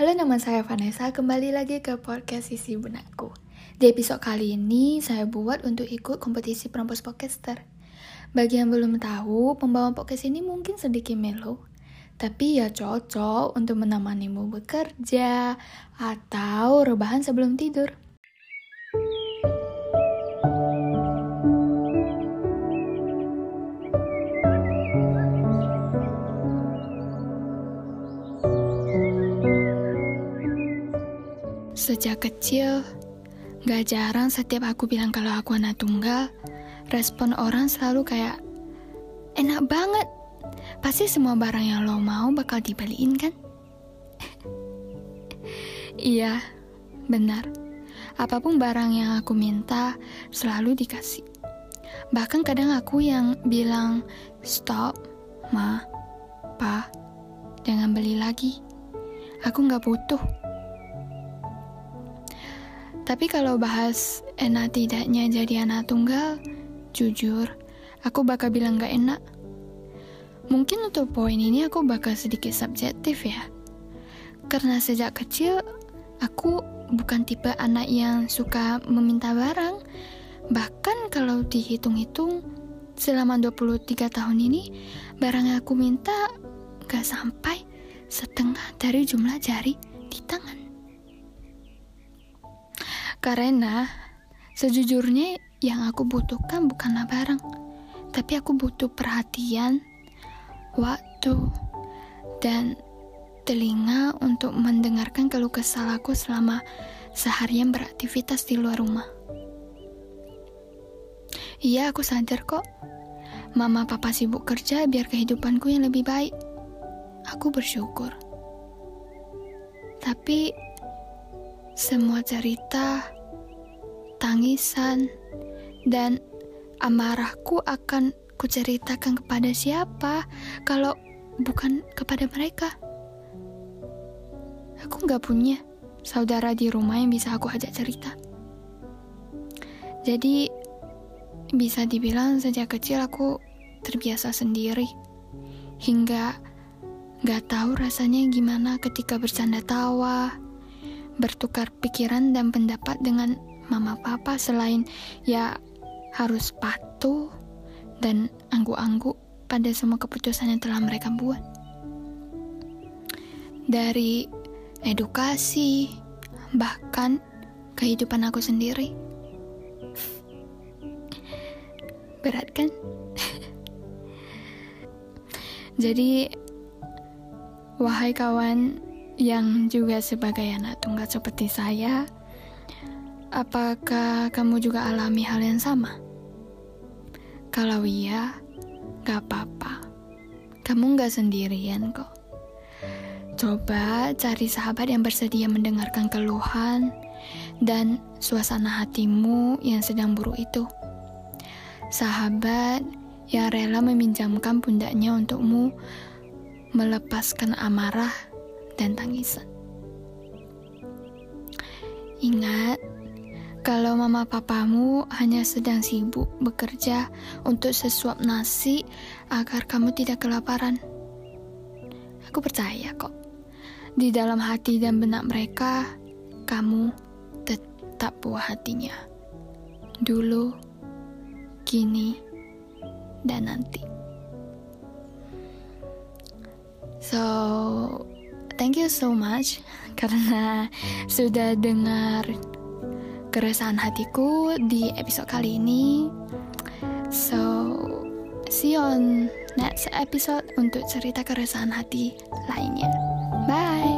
Halo, nama saya Vanessa. Kembali lagi ke podcast Sisi Benakku. Di episode kali ini, saya buat untuk ikut kompetisi Prampos Podcaster. Bagi yang belum tahu, pembawaan podcast ini mungkin sedikit melo, tapi ya cocok untuk menemanimu bekerja atau rebahan sebelum tidur. Sejak kecil, gak jarang setiap aku bilang kalau aku anak tunggal, respon orang selalu kayak, enak banget, pasti semua barang yang lo mau bakal dibeliin kan? iya, benar. Apa pun barang yang aku minta, selalu dikasih. Bahkan kadang aku yang bilang, stop, ma, pa, jangan beli lagi. Aku gak butuh. Tapi kalau bahas enak tidaknya jadi anak tunggal, jujur, aku bakal bilang gak enak. Mungkin untuk poin ini aku bakal sedikit subjektif ya. Karena sejak kecil, aku bukan tipe anak yang suka meminta barang. Bahkan kalau dihitung-hitung, selama 23 tahun ini, barang yang aku minta gak sampai setengah dari jumlah jari di tangan. Karena sejujurnya yang aku butuhkan bukanlah barang, tapi aku butuh perhatian, waktu, dan telinga untuk mendengarkan keluh kesal aku selama seharian beraktivitas di luar rumah. Iya, aku sadar kok. Mama papa sibuk kerja biar kehidupanku yang lebih baik. Aku bersyukur. Tapi semua cerita, tangisan, dan amarahku akan kuceritakan kepada siapa kalau bukan kepada mereka. Aku nggak punya saudara di rumah yang bisa aku ajak cerita. Jadi, bisa dibilang sejak kecil aku terbiasa sendiri. Hingga nggak tahu rasanya gimana ketika bercanda tawa, bertukar pikiran dan pendapat dengan mama papa selain ya harus patuh dan angguk-angguk pada semua keputusan yang telah mereka buat. Dari edukasi, bahkan kehidupan aku sendiri. Berat kan? Jadi, wahai kawan yang juga sebagai anak tunggal seperti saya, apakah kamu juga alami hal yang sama? Kalau iya, gak apa-apa. Kamu gak sendirian kok. Coba cari sahabat yang bersedia mendengarkan keluhan dan suasana hatimu yang sedang buruk itu. Sahabat yang rela meminjamkan pundaknya untukmu melepaskan amarah dan tangisan. Ingat, kalau mama papamu hanya sedang sibuk bekerja untuk sesuap nasi agar kamu tidak kelaparan. Aku percaya kok, di dalam hati dan benak mereka, kamu tetap buah hatinya. Dulu, kini, dan nanti. So, thank you so much karena sudah dengar keresahan hatiku di episode kali ini. So, see you on next episode untuk cerita keresahan hati lainnya. Bye.